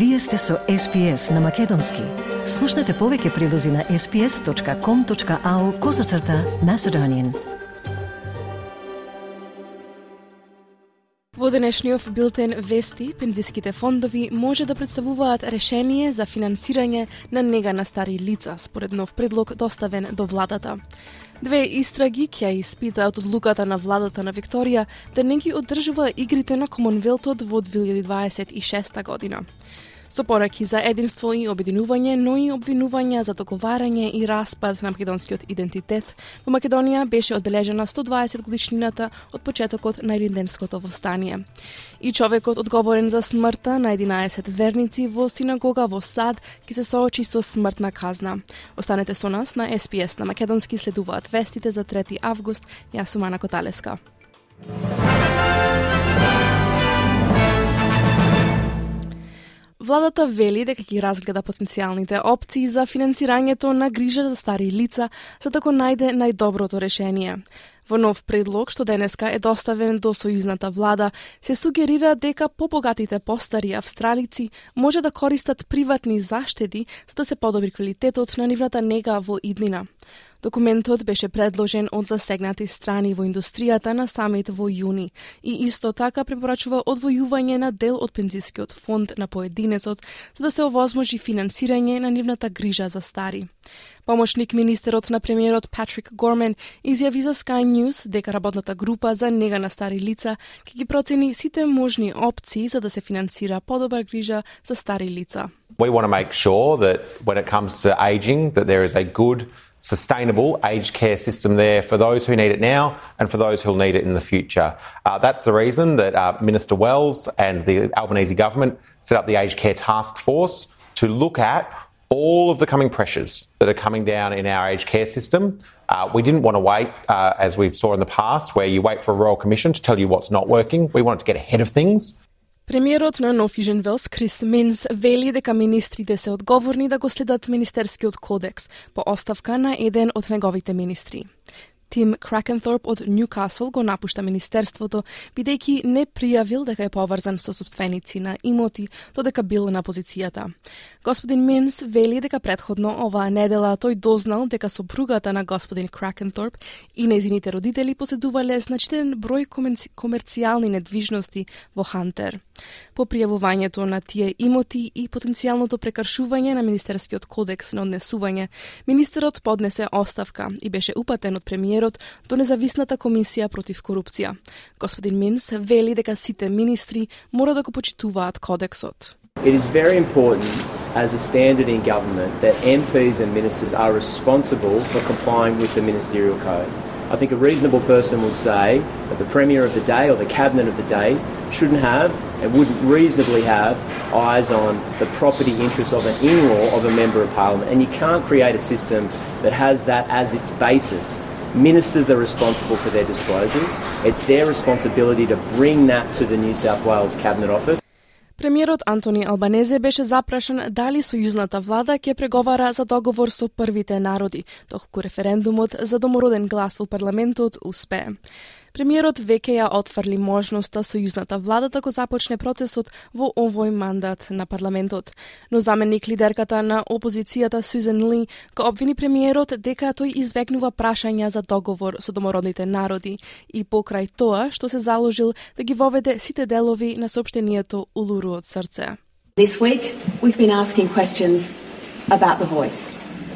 Вие сте со SPS на Македонски. Слушнете повеќе прилози на sps.com.au козацрта на Седонин. Во денешниот билтен Вести, пензиските фондови може да представуваат решение за финансирање на нега на стари лица, според нов предлог доставен до владата. Две истраги ќе испитаат одлуката на владата на Викторија да не ги одржува игрите на Комонвелтот во 2026 година со пораки за единство и обединување, но и обвинувања за договарање и распад на македонскиот идентитет. Во Македонија беше одбележена 120 годишнината од почетокот на Илинденското востание. И човекот одговорен за смртта на 11 верници во синагога во Сад ќе се соочи со смртна казна. Останете со нас на СПС на Македонски следуваат вестите за 3 август. Јас сум Ана Коталеска. Владата вели дека ги разгледа потенцијалните опции за финансирањето на грижа за стари лица, за да го најде најдоброто решение. Во нов предлог што денеска е доставен до сојузната влада, се сугерира дека побогатите постари австралици може да користат приватни заштеди за да се подобри квалитетот на нивната нега во иднина. Документот беше предложен од засегнати страни во индустријата на самит во јуни и исто така препорачува одвојување на дел од пензискиот фонд на поединецот за да се овозможи финансирање на нивната грижа за стари. Помошник министерот на премиерот Патрик Гормен изјави за Sky News дека работната група за нега на стари лица ќе ги процени сите можни опции за да се финансира подобра грижа за стари лица. We want to make sure that when it comes to aging that there is a good sustainable aged care system there for those who need it now and for those who'll need it in the future. Uh, that's the reason that uh, Minister Wells and the Albanese government set up the aged care task force to look at all of the coming pressures that are coming down in our aged care system. Uh, we didn't want to wait, uh, as we saw in the past, where you wait for a royal commission to tell you what's not working. We wanted to get ahead of things Премиерот на Нофижен Велс Крис Минс вели дека министрите се одговорни да го следат Министерскиот кодекс по оставка на еден од неговите министри. Тим Кракенторп од Ньюкасл го напушта министерството, бидејќи не пријавил дека е поврзан со собственици на имоти, додека бил на позицијата. Господин Минс вели дека предходно оваа недела тој дознал дека сопругата на господин Кракенторп и незините родители поседувале значителен број комерцијални недвижности во Хантер. По пријавувањето на тие имоти и потенцијалното прекаршување на Министерскиот кодекс на однесување, министерот поднесе оставка и беше упатен од премиер. премиерот до независната комисија против корупција. Господин Минс вели дека сите министри мора да го почитуваат кодексот. It is very important as a standard in government that MPs and ministers are responsible for complying with the ministerial code. I think a reasonable person would say that the Premier of the day or the Cabinet of the day shouldn't have and wouldn't reasonably have eyes on the property interests of an in-law of a Member of Parliament. And you can't create a system that has that as its basis. Ministers are responsible for their disclosures. It's their responsibility to bring that to the New South Wales Cabinet Office. Премиерот Антони Албанезе беше запрашан дали сојузната влада ќе преговара за договор со првите народи, доколку референдумот за домороден глас во парламентот успее. Премиерот веќе ја отфрли можноста да сојузната влада да го започне процесот во овој мандат на парламентот. Но заменик лидерката на опозицијата Сюзен Ли го обвини премиерот дека тој избегнува прашања за договор со домородните народи и покрај тоа што се заложил да ги воведе сите делови на сообщението Улуру од срце. This week we've been asking questions about the voice,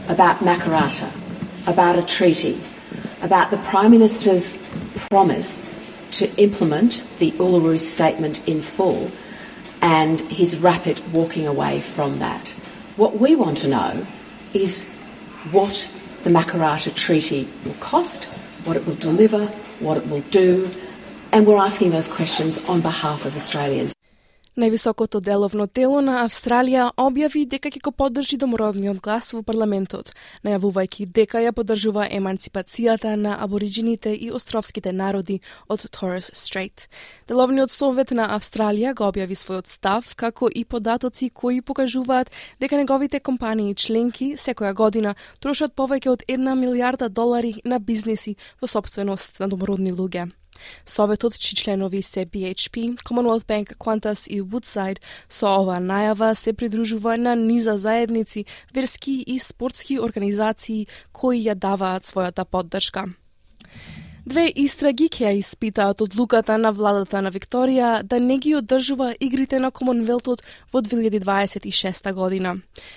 about Makarata, about a treaty, about the Prime Minister's promise to implement the Uluru Statement in full and his rapid walking away from that. What we want to know is what the Makarata Treaty will cost, what it will deliver, what it will do, and we're asking those questions on behalf of Australians. Највисокото деловно тело на Австралија објави дека ќе го поддржи домородниот глас во парламентот, најавувајќи дека ја поддржува еманципацијата на абориджините и островските народи од Торрес Стрейт. Деловниот совет на Австралија го објави својот став, како и податоци кои покажуваат дека неговите компании членки секоја година трошат повеќе од една милиарда долари на бизнеси во собственост на домородни луѓе. Советот, чи членови се BHP, Commonwealth Bank, Qantas и Woodside, со ова најава се придружува на низа заедници, верски и спортски организации кои ја даваат својата поддршка. Две истраги ќе ја испитаат одлуката на владата на Викторија да не ги одржува игрите на Комонвелтот во 2026 година.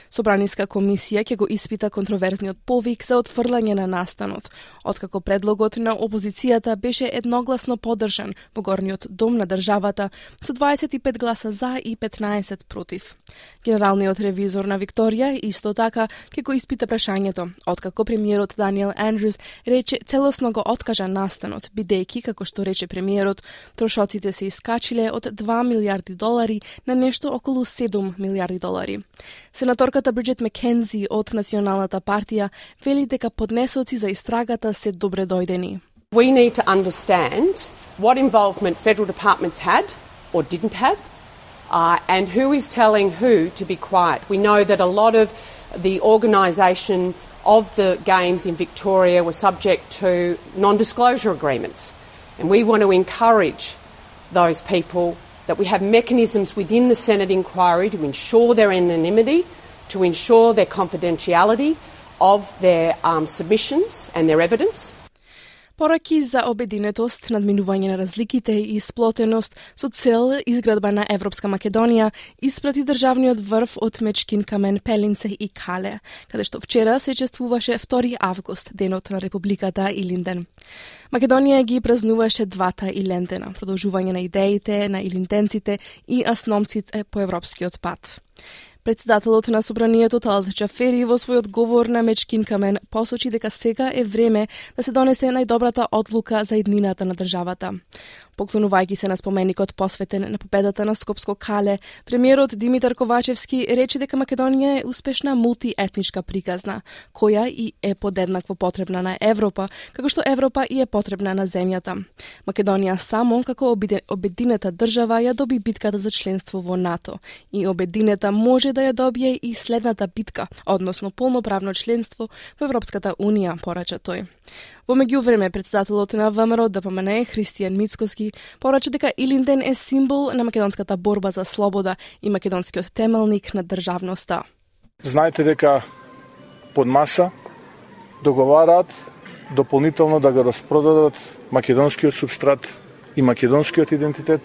Собраниска комисија ќе го испита контроверзниот повик за отфрлање на настанот, откако предлогот на опозицијата беше едногласно поддржан во горниот дом на државата со 25 гласа за и 15 против. Генералниот ревизор на Викторија исто така ќе го испита прашањето, откако премиерот Даниел Андрюс рече целосно го откажа настанот, бидејќи, како што рече премиерот, трошоците се искачиле од 2 милиарди долари на нешто околу 7 милиарди долари. Сенаторката Бриджет Маккензи од Националната партија вели дека поднесоци за истрагата се добре дојдени. We need to understand what involvement federal departments had or didn't have, uh, and who is telling who to be quiet. We know that a lot of the organisation of the games in Victoria were subject to non disclosure agreements. And we want to encourage those people that we have mechanisms within the Senate inquiry to ensure their anonymity, to ensure their confidentiality of their um, submissions and their evidence. Пораки за обединетост, надминување на разликите и сплотеност со цел изградба на Европска Македонија, испрати државниот врв од Мечкин камен Пелинце и Кале, каде што вчера се чествуваше 2 август, денот на Републиката Илинден. Македонија ги празнуваше двата Илендена, продолжување на идеите на илинденците и асномците по европскиот пат. Председателот на собранието Талат Чафери во својот говор на Мечкин Камен посочи дека сега е време да се донесе најдобрата одлука за иднината на државата. Поклонувајќи се на споменикот посветен на победата на Скопско Кале, премиерот Димитар Ковачевски рече дека Македонија е успешна мултиетничка приказна, која и е подеднакво потребна на Европа, како што Европа и е потребна на земјата. Македонија само како обединета држава ја доби битката за членство во НАТО и обединета може да ја добие и следната битка, односно полноправно членство во Европската Унија, порача тој. Во меѓувреме, председателот на ВМРО да ДПМН Христијан Мицкоски порача дека Илинден е символ на македонската борба за слобода и македонскиот темелник на државноста. Знаете дека под маса договараат дополнително да го распродадат македонскиот субстрат и македонскиот идентитет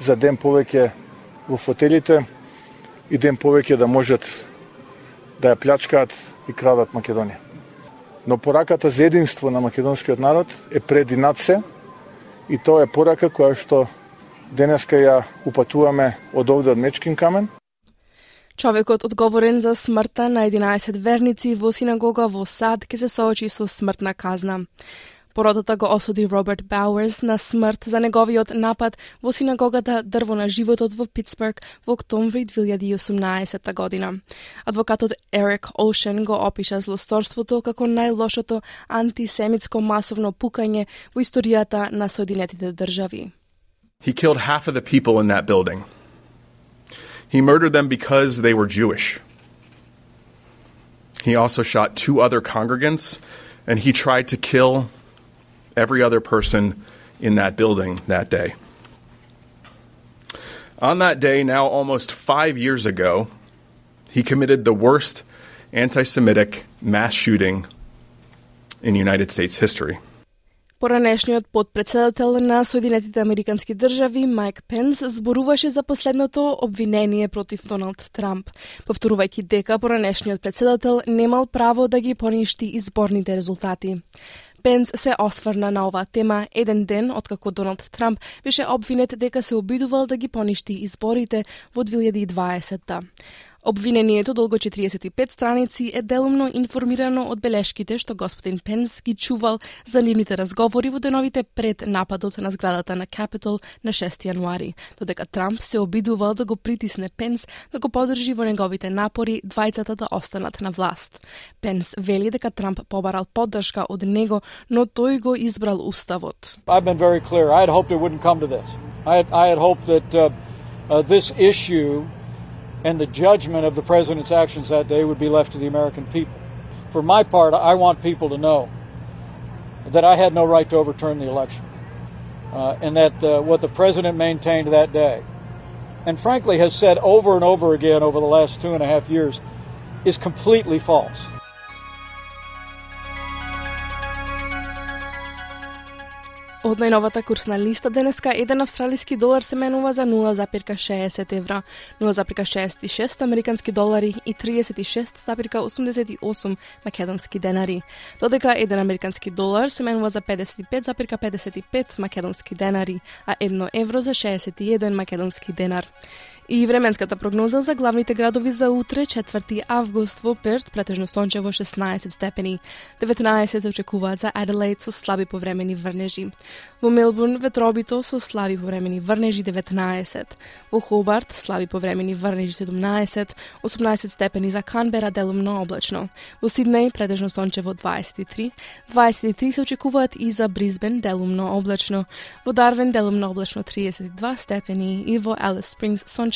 за ден повеќе во фотелите и ден повеќе да можат да ја плячкаат и крадат Македонија но пораката за единство на македонскиот народ е преди над се и тоа е порака која што денеска ја упатуваме од овде од Мечкин камен. Човекот одговорен за смртта на 11 верници во синагога во Сад ке се соочи со смртна казна. Породата го осуди Роберт Бауерс на смрт за неговиот напад во синагогата Дрво на животот во Питсбург во октомври 2018 година. Адвокатот Ерик Олшен го опиша злосторството како најлошото антисемитско масовно пукање во историјата на Соединетите држави. He killed half of the people in that building. He murdered them because they were Jewish. He also shot two other congregants and he tried to kill every other person in that building that day. On that day, now almost five years ago, he committed the worst anti Semitic mass shooting in United States history. Поранешниот подпредседател на Соединетите Американски држави Майк Пенс зборуваше за последното обвинение против Доналд Трамп, повторувајќи дека поранешниот председател немал право да ги поништи изборните резултати. Пенс се осврна на оваа тема еден ден откако Доналд Трамп беше обвинет дека се обидувал да ги поништи изборите во 2020 -та. Обвинението долго 45 страници е делумно информирано од белешките што господин Пенс ги чувал за нивните разговори во деновите пред нападот на зградата на Капитол на 6 јануари, додека Трамп се обидувал да го притисне Пенс да го подржи во неговите напори двајцата да останат на власт. Пенс вели дека Трамп побарал поддршка од него, но тој го избрал уставот. I've been very clear. I had hoped it wouldn't come to this. I had, I had hoped that uh, uh, this issue and the judgment of the president's actions that day would be left to the American people. For my part, I want people to know that I had no right to overturn the election. uh, and that uh, what the president maintained that day, and frankly has said over and over again over the last two and a half years, is completely false. Од најновата курсна листа денеска еден австралиски долар се менува за 0,60 евра, 0,66 американски долари и 36,88 македонски денари. Додека еден американски долар се менува за 55,55 македонски денари, а едно евро за 61 македонски денар. И временската прогноза за главните градови за утре, 4 август во Перт, претежно сончево 16 степени. 19 се очекуваат за Аделаид со слаби повремени врнежи. Во Мелбурн ветробито со слаби повремени врнежи 19. Во Хобарт слаби повремени врнежи 17, 18 степени за Канбера делумно облачно. Во Сиднеј претежно сончево 23, 23 се очекуваат и за Бризбен делумно облачно. Во Дарвин делумно облачно 32 степени и во Алис Спрингс сончево